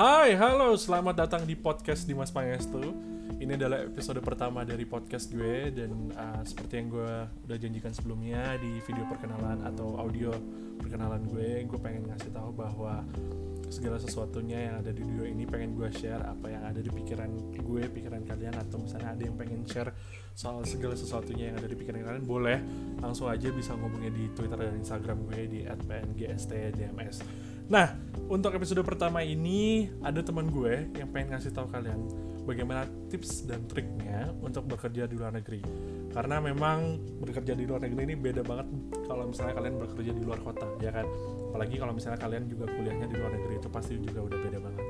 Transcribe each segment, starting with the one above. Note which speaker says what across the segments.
Speaker 1: Hai, halo, selamat datang di podcast Dimas Pangestu. Ini adalah episode pertama dari podcast gue dan uh, seperti yang gue udah janjikan sebelumnya di video perkenalan atau audio perkenalan gue, gue pengen ngasih tahu bahwa segala sesuatunya yang ada di video ini pengen gue share apa yang ada di pikiran gue, pikiran kalian atau misalnya ada yang pengen share soal segala sesuatunya yang ada di pikiran kalian boleh langsung aja bisa ngomongnya di Twitter dan Instagram gue di @pngstdms. Nah, untuk episode pertama ini ada teman gue yang pengen ngasih tahu kalian bagaimana tips dan triknya untuk bekerja di luar negeri. Karena memang bekerja di luar negeri ini beda banget kalau misalnya kalian bekerja di luar kota, ya kan? Apalagi kalau misalnya kalian juga kuliahnya di luar negeri itu pasti juga udah beda banget.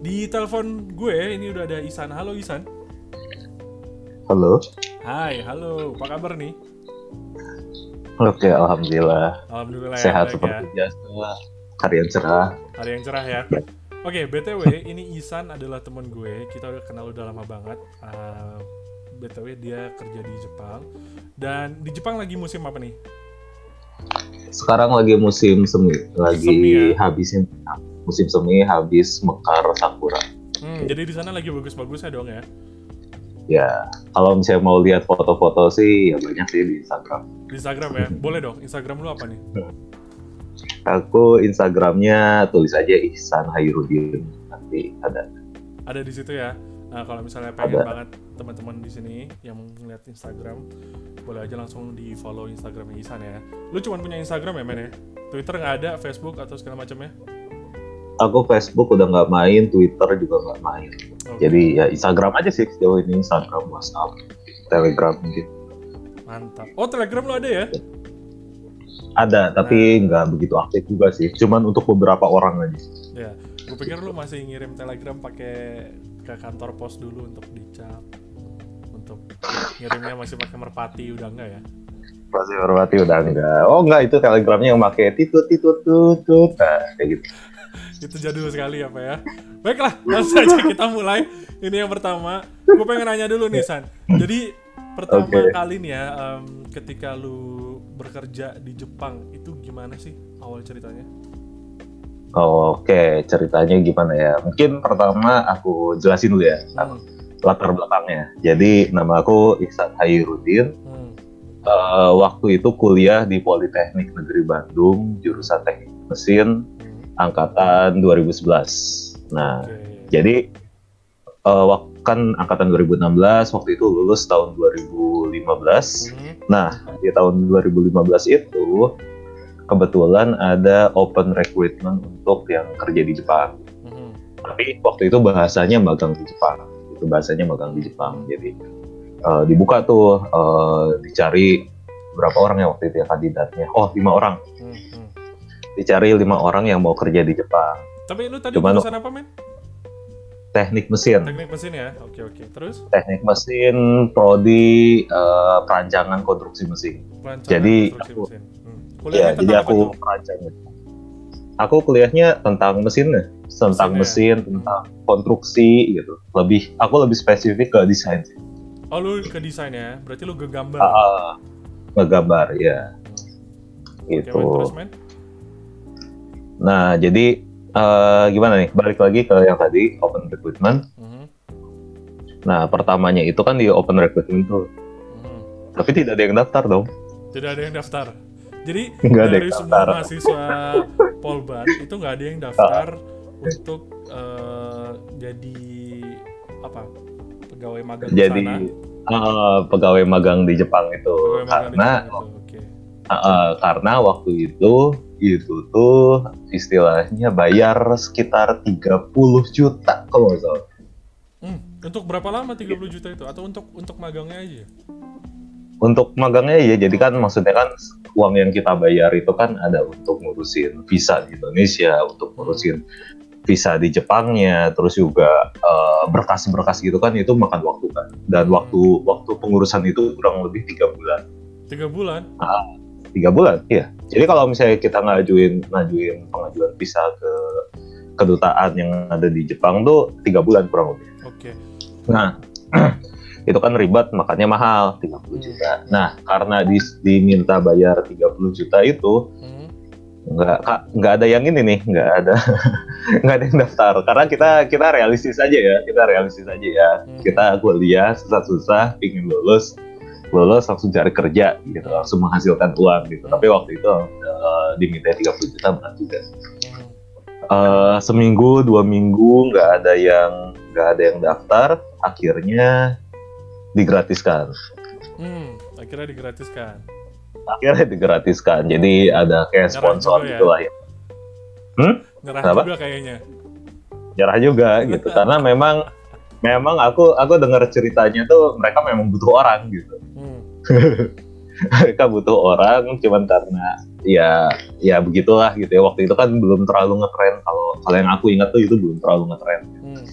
Speaker 1: Di telepon gue ini udah ada Isan. Halo Isan.
Speaker 2: Halo.
Speaker 1: Hai, halo. Apa kabar nih?
Speaker 2: Oke, alhamdulillah.
Speaker 1: Alhamdulillah
Speaker 2: Sehat
Speaker 1: ya,
Speaker 2: seperti
Speaker 1: ya.
Speaker 2: biasa. Hari yang cerah.
Speaker 1: Hari yang cerah ya. Oke, BTW ini Isan adalah temen gue. Kita udah kenal udah lama banget. Uh, BTW dia kerja di Jepang. Dan di Jepang lagi musim apa nih?
Speaker 2: Sekarang lagi musim semi, lagi
Speaker 1: Semi ya?
Speaker 2: habisin musim semi habis mekar sakura.
Speaker 1: Hmm, jadi di sana lagi bagus-bagusnya dong ya.
Speaker 2: Ya, kalau misalnya mau lihat foto-foto sih ya banyak sih di Instagram.
Speaker 1: Di Instagram ya. Boleh dong. Instagram lu apa nih?
Speaker 2: Aku Instagramnya tulis aja Ihsan Hairudin nanti ada.
Speaker 1: Ada di situ ya. Nah, kalau misalnya pengen
Speaker 2: Ada.
Speaker 1: banget teman-teman di sini yang ngeliat Instagram, boleh aja langsung di follow Instagramnya Isan ya. Lu cuma punya Instagram ya, men ya? Twitter nggak ada, Facebook atau segala macamnya?
Speaker 2: Aku Facebook udah nggak main, Twitter juga nggak main.
Speaker 1: Oke.
Speaker 2: Jadi ya Instagram aja sih sejauh ini Instagram, WhatsApp, Telegram gitu.
Speaker 1: Mantap. Oh, Telegram lu ada ya?
Speaker 2: Ada, tapi nggak begitu aktif juga sih. Cuman untuk beberapa orang aja.
Speaker 1: Ya, gue pikir lu masih ngirim telegram pakai ke kantor pos dulu untuk dicap, untuk ngirimnya masih pakai merpati udah enggak ya?
Speaker 2: Pasti hormati udah enggak. Oh enggak itu telegramnya yang pakai titut titut tutut. Nah, kayak gitu.
Speaker 1: Itu jadul sekali apa ya? Baiklah, langsung aja kita mulai. Ini yang pertama. Gue pengen nanya dulu nih San. Jadi pertama
Speaker 2: Oke.
Speaker 1: kali nih ya, em, ketika lu bekerja di Jepang itu gimana sih awal ceritanya?
Speaker 2: Oke, ceritanya gimana ya? Mungkin pertama aku jelasin dulu ya
Speaker 1: Hmm,
Speaker 2: latar belakangnya. Jadi nama aku Ihsan Hairudin.
Speaker 1: hmm,
Speaker 2: Eh, waktu itu kuliah di Politeknik Negeri Bandung, jurusan Teknik Mesin,
Speaker 1: hmm,
Speaker 2: angkatan 2011. Nah,
Speaker 1: Oke.
Speaker 2: jadi eh, wak- kan angkatan 2016, waktu itu lulus tahun 2015.
Speaker 1: Hmm,
Speaker 2: Nah, di tahun 2015 itu kebetulan ada open recruitment untuk yang kerja di Jepang.
Speaker 1: hmm,
Speaker 2: Tapi waktu itu bahasanya magang di Jepang. Itu bahasanya magang di Jepang. Jadi eh, dibuka tuh eh, dicari berapa orang ya waktu itu ya kandidatnya? Oh, lima orang.
Speaker 1: hmm, hmm.
Speaker 2: Dicari lima orang yang mau kerja di Jepang.
Speaker 1: Tapi lu tadi
Speaker 2: Cuman-
Speaker 1: jurusan apa men?
Speaker 2: Teknik mesin,
Speaker 1: Teknik mesin ya? Oke oke. Terus?
Speaker 2: teknik mesin, prodi eh, perancangan konstruksi mesin.
Speaker 1: Perancangan
Speaker 2: Jadi
Speaker 1: konstruksi
Speaker 2: aku-
Speaker 1: mesin. Hmm.
Speaker 2: Ya,
Speaker 1: Kuliahnya
Speaker 2: jadi aku. Aku kuliahnya tentang mesinnya, tentang
Speaker 1: Mesinnya.
Speaker 2: mesin, tentang konstruksi gitu. Lebih, aku lebih spesifik ke desain sih.
Speaker 1: Oh lu ke desain ya? Berarti lu ke gambar.
Speaker 2: Ah, ngegambar ya,
Speaker 1: Oke,
Speaker 2: gitu.
Speaker 1: terus men?
Speaker 2: Nah, jadi eh, gimana nih? Balik lagi ke yang tadi open recruitment.
Speaker 1: Mhm,
Speaker 2: Nah, pertamanya itu kan di open recruitment tuh,
Speaker 1: mhm.
Speaker 2: tapi tidak ada yang daftar dong.
Speaker 1: Tidak ada yang daftar. Jadi
Speaker 2: Nggak ada
Speaker 1: dari
Speaker 2: yang
Speaker 1: semua
Speaker 2: daftar.
Speaker 1: mahasiswa Polban itu nggak ada yang daftar untuk eh, jadi apa? Pegawai magang di
Speaker 2: Jadi
Speaker 1: sana.
Speaker 2: eh, pegawai magang di Jepang itu
Speaker 1: Pegawai di
Speaker 2: karena
Speaker 1: Jepang itu. Oke.
Speaker 2: Uh, karena waktu itu itu tuh istilahnya bayar sekitar 30 juta kalau nggak salah.
Speaker 1: Hmm, untuk berapa lama 30 juta itu? Atau untuk untuk magangnya aja?
Speaker 2: Untuk magangnya ya jadi kan maksudnya kan uang yang kita bayar itu kan ada untuk ngurusin visa di Indonesia, untuk ngurusin visa di Jepangnya, terus juga uh, berkas-berkas gitu kan itu makan waktu kan. Dan waktu waktu pengurusan itu kurang lebih tiga bulan.
Speaker 1: Tiga bulan?
Speaker 2: tiga bulan iya jadi kalau misalnya kita ngajuin ngajuin pengajuan visa ke kedutaan yang ada di Jepang tuh tiga bulan kurang lebih.
Speaker 1: Oke.
Speaker 2: nah itu kan ribet makanya mahal 30 juta. Nah karena di- diminta bayar 30 juta itu nggak Kak, nggak ada yang ini nih nggak ada nggak ada yang daftar. Karena kita kita realistis aja ya kita realistis aja ya.
Speaker 1: Hmm.
Speaker 2: kita kuliah susah-susah pingin lulus lulus langsung cari kerja gitu langsung menghasilkan uang gitu tapi waktu itu eh, diminta 30 juta berat juga
Speaker 1: Hmm.
Speaker 2: Eh, seminggu dua minggu nggak ada yang nggak ada yang daftar akhirnya digratiskan
Speaker 1: Hmm, akhirnya digratiskan.
Speaker 2: akhirnya digratiskan jadi ada kayak sponsor
Speaker 1: ya?
Speaker 2: gitu lah ya
Speaker 1: Nyerah
Speaker 2: Kenapa?
Speaker 1: juga kayaknya.
Speaker 2: nyerah juga gitu karena memang memang aku aku dengar ceritanya tuh mereka memang butuh orang gitu
Speaker 1: Hmm.
Speaker 2: mereka butuh orang cuman karena ya ya begitulah gitu ya. Waktu itu kan belum terlalu ngetren. Kalau kalau yang aku ingat tuh itu belum terlalu ngetren.
Speaker 1: Hmm.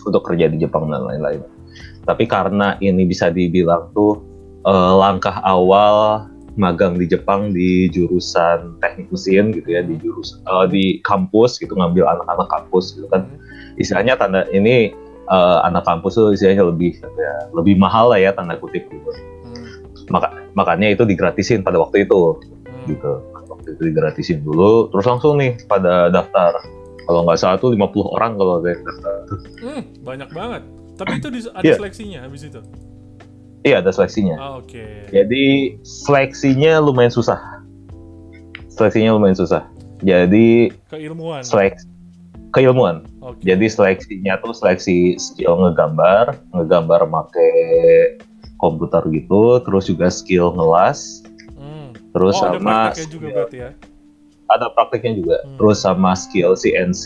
Speaker 2: untuk kerja di Jepang dan lain-lain. Tapi karena ini bisa dibilang tuh eh, langkah awal magang di Jepang di jurusan teknik mesin gitu ya di jurus eh, di kampus gitu ngambil anak-anak kampus gitu kan. Istilahnya tanda ini eh, anak kampus tuh istilahnya lebih ya, lebih mahal lah ya tanda kutip gitu.
Speaker 1: Hmm.
Speaker 2: Maka, makanya itu digratisin pada waktu itu
Speaker 1: Hmm.
Speaker 2: gitu waktu itu digratisin dulu terus langsung nih pada daftar kalau nggak salah tuh 50 orang kalau ada yang daftar
Speaker 1: Hmm, banyak banget. Tapi itu ada
Speaker 2: Iya.
Speaker 1: seleksinya habis itu.
Speaker 2: iya ada seleksinya
Speaker 1: Ah, oke.
Speaker 2: jadi seleksinya lumayan susah seleksinya lumayan susah jadi
Speaker 1: Keilmuan.
Speaker 2: seleksi keilmuan
Speaker 1: Oke.
Speaker 2: jadi seleksinya tuh seleksi skill ngegambar ngegambar make komputer gitu terus juga skill ngelas
Speaker 1: Hmm.
Speaker 2: terus
Speaker 1: Oh, ada
Speaker 2: sama
Speaker 1: prakteknya juga berarti ya.
Speaker 2: ada prakteknya juga
Speaker 1: Hmm.
Speaker 2: terus sama skill CNC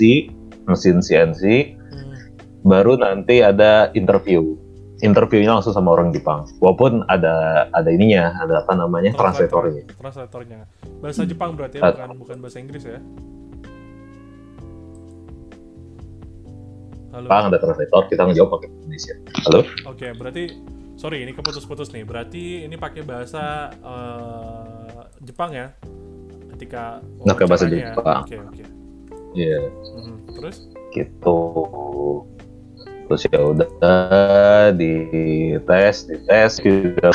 Speaker 2: mesin CNC
Speaker 1: Hmm.
Speaker 2: baru nanti ada interview interviewnya langsung sama orang Jepang walaupun ada ada ininya ada apa namanya
Speaker 1: Translator.
Speaker 2: translatornya
Speaker 1: Translatornya. Bahasa Jepang berarti ya, bukan bukan bahasa Inggris ya. Halo.
Speaker 2: Jepang ada translator kita ngejawab pakai Indonesia halo
Speaker 1: Oke, berarti sorry ini keputus-putus nih. Berarti ini pakai bahasa eh, Jepang ya? Ketika
Speaker 2: Nggak pakai bahasa? Jepang.
Speaker 1: Oke, oke.
Speaker 2: iya
Speaker 1: Mhm. Terus?
Speaker 2: gitu terus ya udah di tes di tes gitu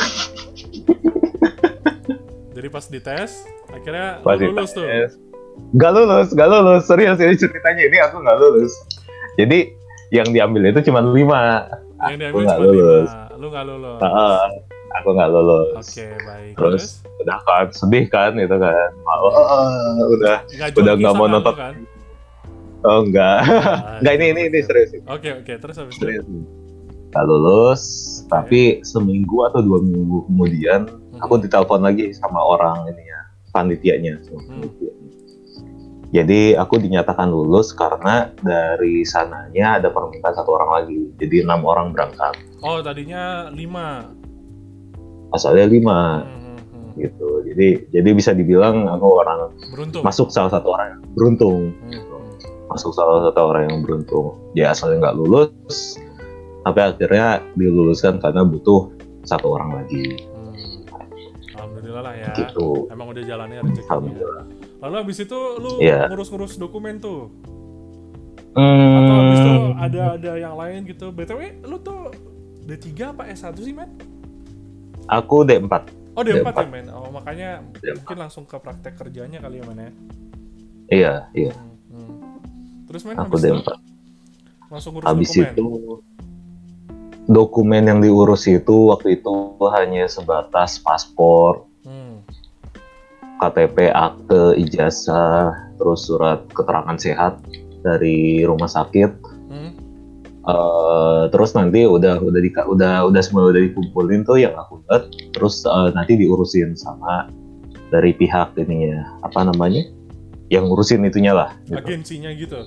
Speaker 1: Jadi pas dites, akhirnya
Speaker 2: Pas
Speaker 1: lu lulus tuh.
Speaker 2: Gak lulus, gak lulus. Serius, ini ceritanya ini aku gak lulus. Jadi yang diambil itu cuma lima.
Speaker 1: Yang
Speaker 2: Aku
Speaker 1: diambil
Speaker 2: nggak
Speaker 1: cuma
Speaker 2: lulus.
Speaker 1: lima. Lu nggak lulus.
Speaker 2: Heeh, aku gak lulus.
Speaker 1: Oke, baik.
Speaker 2: Terus udah kan sedih kan itu kan. Oh, udah.
Speaker 1: Nggak
Speaker 2: udah
Speaker 1: joki
Speaker 2: nggak mau nonton.
Speaker 1: kan?
Speaker 2: Oh enggak.
Speaker 1: Ah,
Speaker 2: enggak ini ini ini serius.
Speaker 1: Oke, oke. Terus habis itu?
Speaker 2: Serius. Gak lulus, tapi seminggu atau dua minggu kemudian
Speaker 1: Mhm.
Speaker 2: aku ditelepon lagi sama orang ini ya, panitianya. sama
Speaker 1: Hmm.
Speaker 2: Jadi aku dinyatakan lulus karena dari sananya ada permintaan satu orang lagi. Jadi enam orang berangkat.
Speaker 1: Oh, tadinya lima.
Speaker 2: Asalnya lima
Speaker 1: Hmm, hmm, hmm.
Speaker 2: gitu. Jadi jadi bisa dibilang aku orang
Speaker 1: Beruntung.
Speaker 2: masuk salah satu orang yang beruntung.
Speaker 1: Hmm,
Speaker 2: gitu.
Speaker 1: hmm.
Speaker 2: Masuk salah satu orang yang beruntung. Dia asalnya nggak lulus, tapi akhirnya diluluskan karena butuh satu orang lagi.
Speaker 1: Hmm. Alhamdulillah lah ya.
Speaker 2: Gitu.
Speaker 1: Emang udah jalannya rezekinya.
Speaker 2: Alhamdulillah.
Speaker 1: Lalu habis itu lu
Speaker 2: Iya.
Speaker 1: ngurus-ngurus dokumen tuh. Atau habis itu
Speaker 2: Hmm,
Speaker 1: ada ada yang lain gitu. BTW lu tuh D3 apa S1 sih, men?
Speaker 2: aku D4.
Speaker 1: Oh, D4,
Speaker 2: D4.
Speaker 1: ya, men. Oh, makanya
Speaker 2: D4.
Speaker 1: mungkin langsung ke praktek kerjanya kali ya, men ya.
Speaker 2: Iya, iya.
Speaker 1: Hmm, hmm. Terus men
Speaker 2: Aku
Speaker 1: habis itu
Speaker 2: D4.
Speaker 1: langsung ngurus
Speaker 2: Habis
Speaker 1: dokumen.
Speaker 2: itu dokumen yang diurus itu waktu itu hanya sebatas paspor,
Speaker 1: Hmm.
Speaker 2: KTP, akte, ijazah, terus surat keterangan sehat dari rumah sakit.
Speaker 1: Hmm.
Speaker 2: Eh, terus nanti udah udah di, udah udah semua udah dikumpulin tuh yang aku lihat, terus eh, nanti diurusin sama dari pihak ininya apa namanya? Yang ngurusin itunya lah. Gitu.
Speaker 1: Agensinya gitu.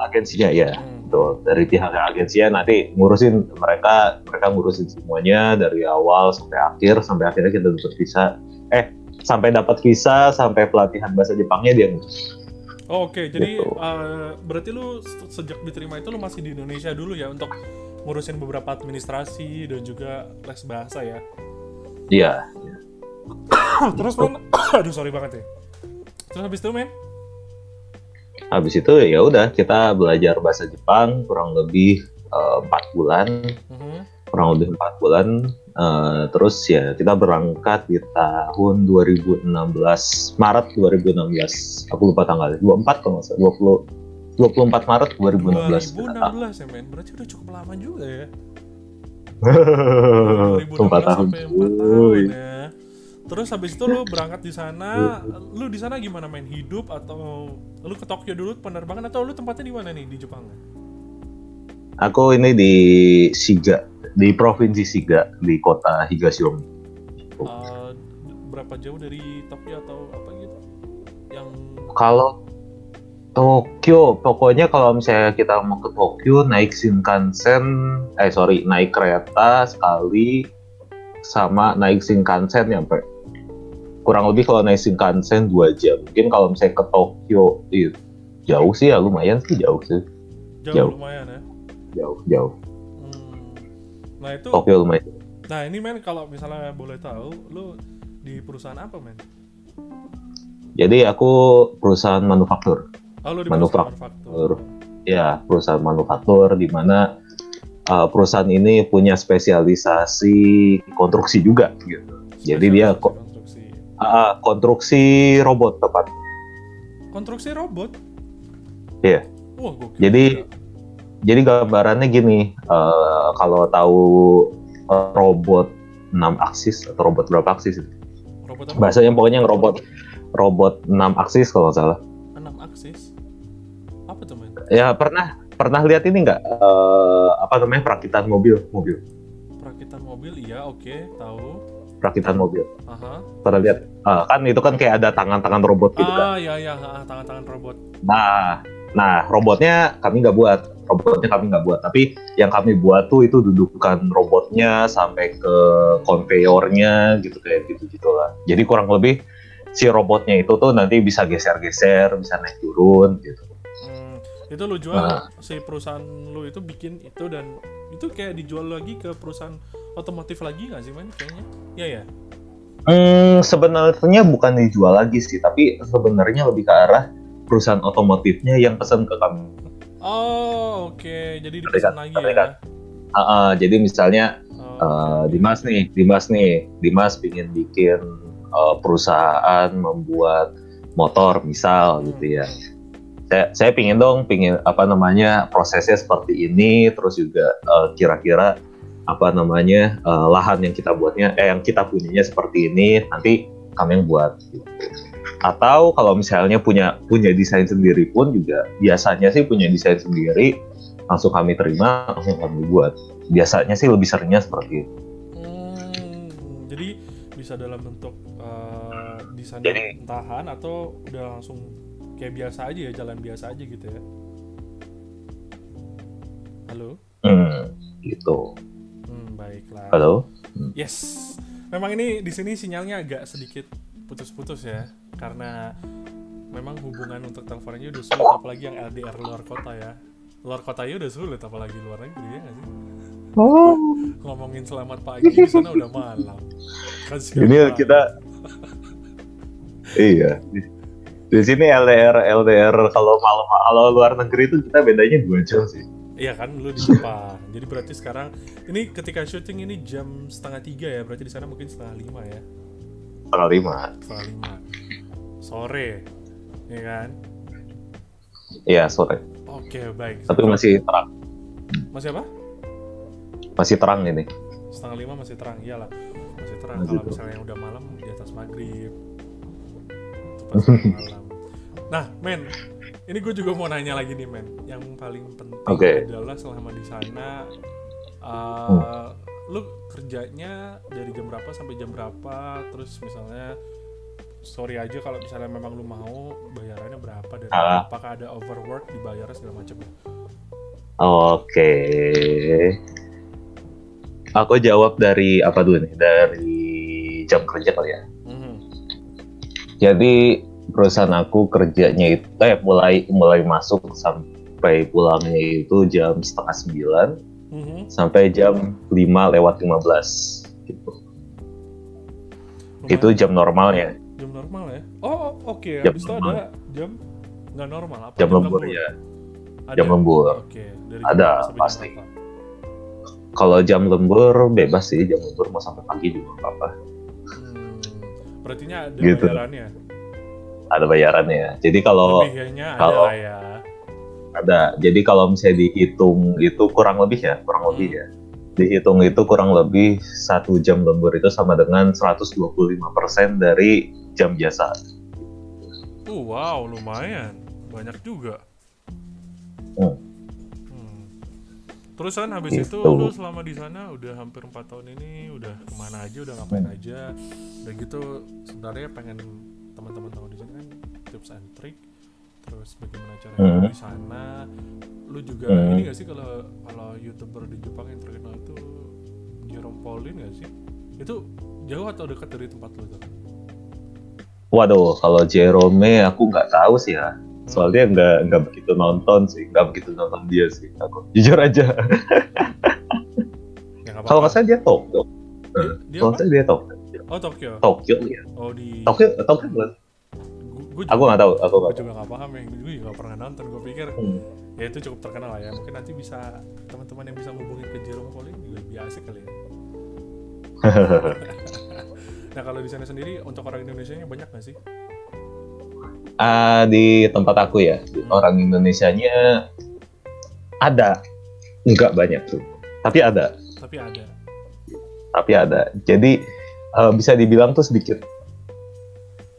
Speaker 2: Agensinya ya.
Speaker 1: Hmm.
Speaker 2: Betul. Dari pihak agensinya nanti ngurusin mereka mereka ngurusin semuanya dari awal sampai akhir sampai akhirnya kita dapat visa. Eh sampai dapat visa sampai pelatihan bahasa Jepangnya dia ngurus.
Speaker 1: Oh, Oke, jadi
Speaker 2: Gitu.
Speaker 1: eh, berarti lu se- sejak diterima itu lu masih di Indonesia dulu ya untuk ngurusin beberapa administrasi dan juga les bahasa ya.
Speaker 2: Iya.
Speaker 1: Terus men, aduh sorry banget ya. Terus habis itu men,
Speaker 2: Habis itu ya udah kita belajar bahasa Jepang kurang lebih eh, empat bulan.
Speaker 1: Mhm.
Speaker 2: kurang lebih empat bulan. Uh, terus ya kita berangkat di tahun 2016 Maret 2016 aku lupa tanggalnya 24 kalau nggak salah 20 24 Maret 2016
Speaker 1: 2016 ya men. Berarti udah cukup lama juga ya.
Speaker 2: 2016 tahun.
Speaker 1: sampai 4 tahun ya. Terus habis itu lu berangkat di sana. Lu di sana gimana main hidup atau lu ke Tokyo dulu penerbangan atau lu tempatnya di mana nih di Jepang?
Speaker 2: Aku ini di Shiga di provinsi Shiga di kota Higashiyomi.
Speaker 1: Uh, berapa jauh dari Tokyo atau apa gitu? Yang
Speaker 2: kalau Tokyo, pokoknya kalau misalnya kita mau ke Tokyo naik Shinkansen, eh sorry naik kereta sekali sama naik Shinkansen nyampe kurang lebih kalau naik Shinkansen dua jam. Mungkin kalau misalnya ke Tokyo itu jauh sih ya lumayan sih jauh sih.
Speaker 1: Jauh, jauh. lumayan ya.
Speaker 2: Jauh jauh.
Speaker 1: Nah itu.
Speaker 2: Tokyo lumayan.
Speaker 1: Nah ini men kalau misalnya boleh tahu, lu di perusahaan apa men?
Speaker 2: Jadi aku perusahaan manufaktur.
Speaker 1: Oh, lu di manufaktur. manufaktur.
Speaker 2: Ya perusahaan manufaktur di mana uh, perusahaan ini punya spesialisasi konstruksi juga gitu. Jadi dia ko konstruksi. Uh, konstruksi robot tepat.
Speaker 1: Konstruksi robot?
Speaker 2: Iya. Yeah. Wah, Jadi jadi gambarannya gini, uh, kalau tahu robot 6 aksis atau robot berapa aksis itu? Robot apa? Bahasanya pokoknya yang robot robot 6 aksis kalau nggak salah.
Speaker 1: 6 aksis? Apa tuh, men?
Speaker 2: Ya, pernah pernah lihat ini nggak uh, apa namanya perakitan mobil, mobil.
Speaker 1: Perakitan mobil iya, oke, okay, tahu.
Speaker 2: Perakitan mobil. Aha. Pernah lihat? Uh, kan itu kan kayak ada tangan-tangan robot gitu
Speaker 1: ah,
Speaker 2: kan. Ah,
Speaker 1: iya iya, tangan-tangan robot.
Speaker 2: Nah, nah robotnya kami nggak buat robotnya kami nggak buat. Tapi yang kami buat tuh itu dudukan robotnya sampai ke konveyornya gitu kayak gitu gitulah jadi kurang lebih si robotnya itu tuh nanti bisa geser-geser bisa naik turun gitu.
Speaker 1: Hmm, itu lu jual nah. si perusahaan lu itu bikin itu dan itu kayak dijual lagi ke perusahaan otomotif lagi nggak sih man kayaknya? Ya ya?
Speaker 2: Hmm, sebenarnya bukan dijual lagi sih, tapi sebenarnya lebih ke arah perusahaan otomotifnya yang pesan ke kami
Speaker 1: Oh oke, okay. jadi dipesan lagi ya.
Speaker 2: Uh, uh, jadi misalnya oh, uh, Dimas nih, Dimas nih, Dimas ingin bikin uh, perusahaan membuat motor misal hmm. gitu ya. Saya saya pingin dong, pingin apa namanya prosesnya seperti ini, terus juga uh, kira-kira apa namanya uh, lahan yang kita buatnya, eh yang kita punyanya seperti ini, nanti kami yang buat. Gitu atau kalau misalnya punya punya desain sendiri pun juga biasanya sih punya desain sendiri langsung kami terima langsung kami buat. Biasanya sih lebih seringnya seperti itu.
Speaker 1: Hmm, jadi bisa dalam bentuk uh, desain
Speaker 2: jadi,
Speaker 1: tahan atau udah langsung kayak biasa aja ya jalan biasa aja gitu ya? Halo?
Speaker 2: Hmm, gitu.
Speaker 1: Hmm, baiklah.
Speaker 2: Halo?
Speaker 1: Hmm. yes. Memang ini di sini sinyalnya agak sedikit putus-putus ya karena memang hubungan untuk teleponnya udah sulit apalagi yang LDR luar kota ya luar kota ya udah sulit apalagi luar negeri ya sih oh. ngomongin selamat pagi di sana udah malam
Speaker 2: kan ini malam. kita iya di sini LDR LDR kalau malam kalau luar negeri itu kita bedanya dua jam sih
Speaker 1: Iya kan, lu di Jepang. Jadi berarti sekarang ini ketika syuting ini jam setengah tiga ya, berarti di sana mungkin setengah lima ya.
Speaker 2: Setengah lima.
Speaker 1: Setengah lima. Sore ya kan?
Speaker 2: Iya sore.
Speaker 1: Oke baik.
Speaker 2: Tapi masih terang.
Speaker 1: Masih apa?
Speaker 2: Masih terang ini.
Speaker 1: Setengah lima masih terang iyalah. Masih terang kalau misalnya udah malam di atas maghrib. Malam. Nah men ini gue juga mau nanya lagi nih men. Yang paling penting okay. adalah selama di sana uh, hmm. Lu kerjanya dari jam berapa sampai jam berapa terus misalnya sorry aja kalau misalnya memang lu mau bayarannya berapa dan uh. apakah ada overwork dibayar segala macam
Speaker 2: oke okay. aku jawab dari apa dulu nih dari jam kerja kali ya mm-hmm. jadi perusahaan aku kerjanya itu eh mulai mulai masuk sampai pulangnya itu jam setengah sembilan mm-hmm. sampai jam lima lewat lima belas gitu itu jam normalnya
Speaker 1: jam normal ya oh oke okay. habis itu ada jam nggak normal apa
Speaker 2: jam, jam lembur, ya ada? jam lembur
Speaker 1: oke okay.
Speaker 2: ada pasti kalau jam lembur bebas sih jam lembur mau sampai pagi juga nggak apa-apa
Speaker 1: Hmm, berarti ada
Speaker 2: Gitu.
Speaker 1: bayarannya.
Speaker 2: ada bayarannya jadi kalau
Speaker 1: Lebihnya ada
Speaker 2: kalau-
Speaker 1: lah ya.
Speaker 2: Ada jadi kalau misalnya dihitung itu kurang lebih ya kurang lebih ya dihitung itu kurang lebih satu jam lembur itu sama dengan 125% dari jam biasa
Speaker 1: Uh, wow, lumayan. Banyak juga.
Speaker 2: Hmm.
Speaker 1: Hmm. Terus kan habis
Speaker 2: Gitu.
Speaker 1: itu lu selama di sana udah hampir empat tahun ini udah ke mana aja, udah ngapain
Speaker 2: Hmm.
Speaker 1: aja. Udah gitu sebenarnya pengen teman-teman tahu di sini kan tips and trick. Terus bagaimana cara
Speaker 2: Hmm.
Speaker 1: di sana. Lu juga
Speaker 2: Hmm.
Speaker 1: ini gak sih kalau kalau youtuber di Jepang yang terkenal itu Jerome Pauline gak sih? Itu jauh atau dekat dari tempat lu tuh?
Speaker 2: waduh kalau Jerome aku nggak tahu sih ya
Speaker 1: Hmm.
Speaker 2: soalnya nggak nggak begitu nonton sih nggak begitu nonton dia sih aku jujur aja
Speaker 1: Ya,
Speaker 2: kalau nggak salah dia Tokyo
Speaker 1: Dia- dia
Speaker 2: kalau salah dia Tokyo
Speaker 1: Oh Tokyo.
Speaker 2: Tokyo ya
Speaker 1: Oh di.
Speaker 2: Tokyo Tokyo bukan?
Speaker 1: Gue
Speaker 2: aku nggak tahu aku tahu
Speaker 1: juga nggak paham ya. Gue juga pernah nonton. Gue pikir
Speaker 2: Hmm.
Speaker 1: ya itu cukup terkenal lah ya. Mungkin nanti bisa teman-teman yang bisa ngubungin ke Jerome Pauline juga lebih asik kali ya. nah kalau di sana sendiri untuk orang Indonesia nya banyak nggak sih?
Speaker 2: Ah, di tempat aku ya
Speaker 1: Hmm.
Speaker 2: orang Indonesianya ada nggak banyak tuh tapi ada
Speaker 1: Tapi ada.
Speaker 2: tapi ada jadi eh, bisa dibilang tuh sedikit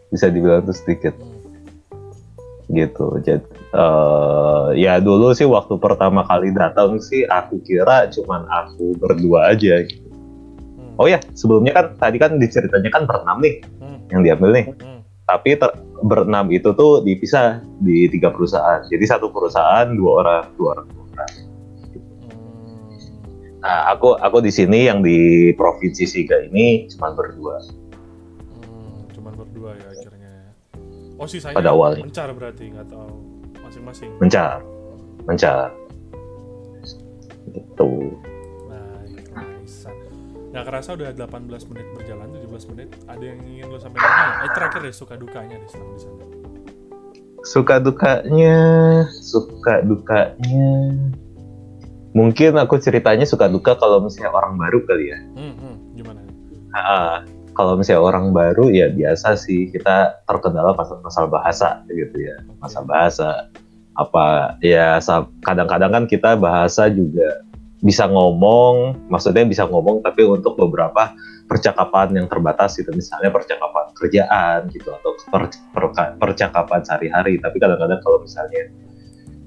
Speaker 2: bisa dibilang tuh sedikit gitu jadi eh, ya dulu sih waktu pertama kali datang sih aku kira cuman aku berdua aja gitu.
Speaker 1: Hmm.
Speaker 2: oh ya sebelumnya kan tadi kan diceritanya kan berenam nih
Speaker 1: Hmm.
Speaker 2: yang diambil nih
Speaker 1: Hmm.
Speaker 2: tapi ter- berenam itu tuh dipisah di tiga perusahaan jadi satu perusahaan dua orang dua orang dua orang
Speaker 1: Hmm.
Speaker 2: nah aku aku di sini yang di provinsi Siga ini cuma berdua
Speaker 1: Hmm. Berdua ya akhirnya. Oh sisanya
Speaker 2: Pada awalnya.
Speaker 1: mencar berarti nggak tahu masing-masing.
Speaker 2: mencar mencar gitu
Speaker 1: Baik, nice. Nggak kerasa udah 18 menit berjalan, 17 menit. Ada yang ingin lo sampaikan nggak? Eh terakhir deh suka dukanya deh selama di sana.
Speaker 2: suka dukanya suka dukanya mungkin aku ceritanya suka duka kalau misalnya orang baru kali ya
Speaker 1: Hmm, hmm, gimana?
Speaker 2: Ah, kalau misalnya orang baru ya biasa sih. Kita terkendala pasal masalah bahasa gitu ya. Masalah bahasa apa ya kadang-kadang kan kita bahasa juga bisa ngomong maksudnya bisa ngomong tapi untuk beberapa percakapan yang terbatas gitu. Misalnya percakapan kerjaan gitu atau per- per- percakapan sehari-hari. Tapi kadang-kadang kalau misalnya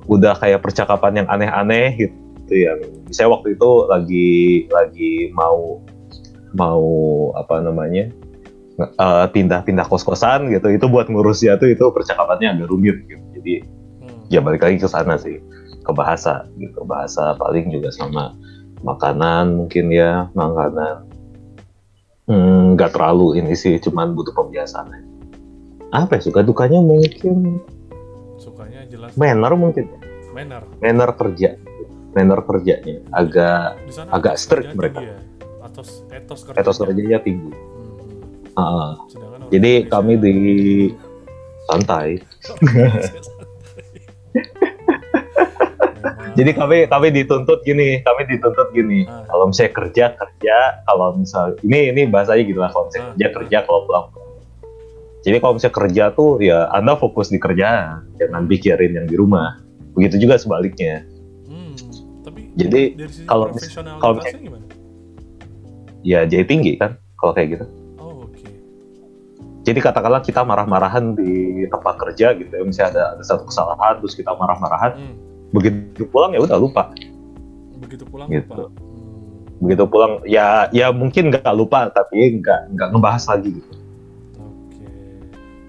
Speaker 2: udah kayak percakapan yang aneh-aneh gitu yang misalnya waktu itu lagi lagi mau mau apa namanya eh, pindah-pindah kos-kosan gitu itu buat ngurusnya tuh itu percakapannya agak rumit gitu jadi
Speaker 1: Hmm.
Speaker 2: ya balik lagi ke sana sih ke bahasa gitu bahasa paling juga sama makanan mungkin ya makanan Hmm, nggak terlalu ini sih cuman butuh pembiasaan aja. apa ya suka dukanya mungkin
Speaker 1: Sukanya jelas
Speaker 2: manner mungkin
Speaker 1: manner.
Speaker 2: manner kerja manner kerjanya agak Agak strict mereka.
Speaker 1: ya? Etos etos kerja.
Speaker 2: etos kerjanya tinggi
Speaker 1: Hmm. Orang
Speaker 2: Jadi
Speaker 1: Indonesia-
Speaker 2: kami di santai. Jadi kami kami dituntut gini, kami dituntut gini.
Speaker 1: Ah.
Speaker 2: Kalau misalnya kerja kerja, kalau misal ini ini bahasanya gitu lah. Kalau misalnya
Speaker 1: Ah,
Speaker 2: kerja kerja, kalau pulang. Jadi kalau misalnya kerja tuh ya anda fokus di kerjaan, jangan pikirin yang di rumah. Begitu juga sebaliknya.
Speaker 1: Hmm, tapi
Speaker 2: Jadi, kalau mis- kalau misalnya-
Speaker 1: gimana?
Speaker 2: Ya jadi tinggi kan kalau kayak gitu.
Speaker 1: Oh, oke.
Speaker 2: Jadi katakanlah kita marah-marahan di tempat kerja gitu ya, misalnya ada, ada satu kesalahan terus kita marah-marahan,
Speaker 1: Hmm,
Speaker 2: begitu pulang ya udah lupa.
Speaker 1: begitu pulang
Speaker 2: Gitu.
Speaker 1: lupa. Hmm,
Speaker 2: Begitu pulang ya ya mungkin nggak lupa tapi nggak nggak ngebahas lagi gitu.
Speaker 1: oke.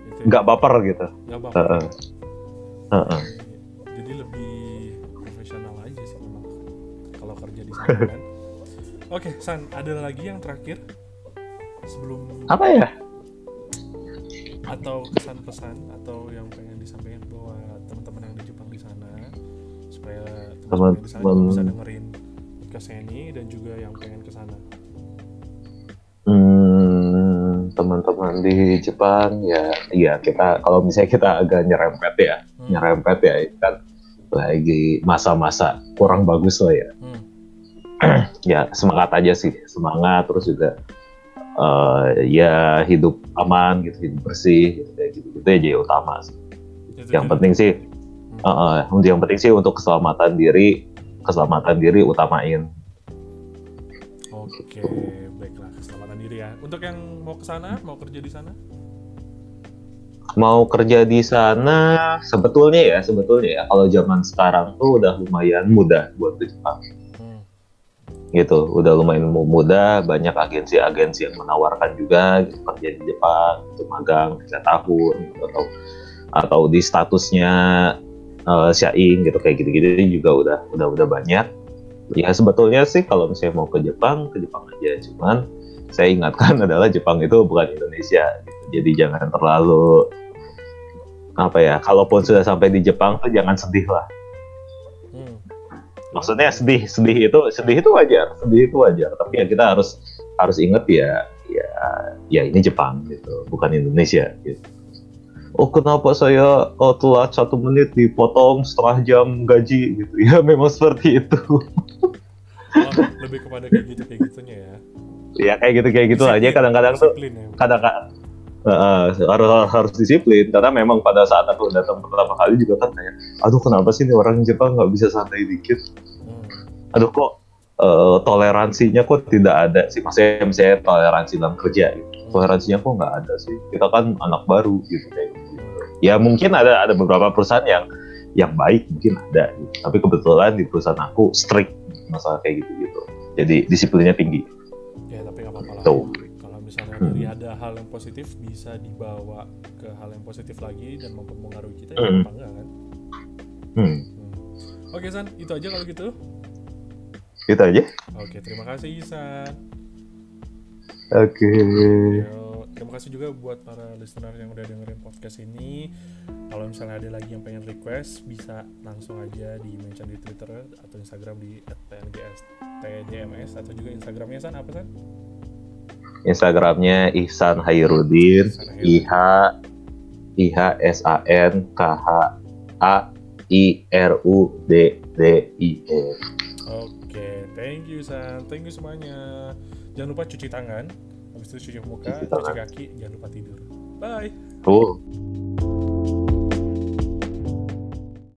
Speaker 1: Itu ya.
Speaker 2: Nggak baper gitu.
Speaker 1: Nggak apa-apa.
Speaker 2: Heeh. Heeh.
Speaker 1: Jadi lebih profesional aja sih memang kalau kerja di sana kan. Oke, San, ada lagi yang terakhir sebelum
Speaker 2: Apa ya?
Speaker 1: atau kesan-pesan atau yang pengen disampaikan bahwa teman-teman yang di Jepang di sana supaya teman-teman di sana bisa dengerin podcast ini dan juga yang pengen ke sana.
Speaker 2: Hmm, teman-teman di Jepang ya, iya kita kalau misalnya kita agak nyerempet ya,
Speaker 1: Hmm.
Speaker 2: nyerempet ya kan lagi masa-masa kurang bagus lah ya.
Speaker 1: Hmm.
Speaker 2: ya semangat aja sih semangat terus juga uh, ya hidup aman gitu hidup bersih gitu kayak gitu gitu aja yang utama sih.
Speaker 1: Itu
Speaker 2: yang
Speaker 1: jadi-
Speaker 2: penting sih uh, uh, yang penting sih untuk keselamatan diri keselamatan diri utamain
Speaker 1: Oke, baiklah keselamatan diri ya. Untuk yang mau ke sana, mau kerja di sana?
Speaker 2: mau kerja di sana sebetulnya ya sebetulnya ya kalau zaman sekarang tuh udah lumayan mudah buat ke Jepang. Gitu udah lumayan mu- mudah banyak agensi-agensi yang menawarkan juga gitu, kerja di Jepang untuk magang tiga tahun gitu, atau atau di statusnya eh, syaing gitu kayak gitu-gitu juga udah udah udah banyak ya sebetulnya sih kalau misalnya mau ke Jepang ke Jepang aja cuman saya ingatkan adalah Jepang itu bukan Indonesia gitu. jadi jangan terlalu apa ya kalaupun sudah sampai di Jepang tuh jangan sedih lah. Maksudnya sedih sedih itu sedih itu wajar sedih itu wajar. Tapi ya kita harus harus inget ya ya ya ini Jepang gitu bukan Indonesia gitu. Oh kenapa saya oh, telat satu menit dipotong setengah jam gaji gitu? Ya memang seperti itu.
Speaker 1: Oh, lebih kepada kayak gitu kayak gitunya ya.
Speaker 2: ya kayak gitu kayak gitu aja kadang-kadang tuh
Speaker 1: ya.
Speaker 2: kadang-kadang harus harus disiplin karena memang pada saat aku datang pertama kali juga kan kayak aduh kenapa sih ini orang Jepang nggak bisa santai dikit
Speaker 1: Hmm.
Speaker 2: aduh kok eh, toleransinya kok tidak ada sih maksudnya misalnya toleransi dalam kerja gitu. toleransinya kok nggak ada sih kita kan anak baru gitu kayak gitu ya mungkin ada ada beberapa perusahaan yang yang baik mungkin ada gitu. tapi kebetulan di perusahaan aku strict masalah kayak gitu gitu jadi disiplinnya tinggi
Speaker 1: Ya tapi nggak apa-apa lah.
Speaker 2: Tuh. Hmm.
Speaker 1: dari ada hal yang positif bisa dibawa ke hal yang positif lagi dan mempengaruhi kita ya
Speaker 2: Hmm.
Speaker 1: kenapa enggak kan?
Speaker 2: hmm.
Speaker 1: Hmm. Oke San, itu aja kalau gitu.
Speaker 2: gitu aja
Speaker 1: Oke, terima kasih San.
Speaker 2: oke
Speaker 1: Yo, terima kasih juga buat para listener yang udah dengerin podcast ini. Kalau misalnya ada lagi yang pengen request, bisa langsung aja di mention di Twitter atau Instagram di @tngstdms atau juga Instagramnya San apa San?
Speaker 2: Instagramnya Ihsan Hairudin I H I H S A N K H A I R U D D I E
Speaker 1: Oke, thank you San, thank you semuanya. Jangan lupa cuci tangan, habis itu cuci muka,
Speaker 2: Cuci
Speaker 1: cuci kaki, jangan lupa tidur. Bye.
Speaker 2: Cool.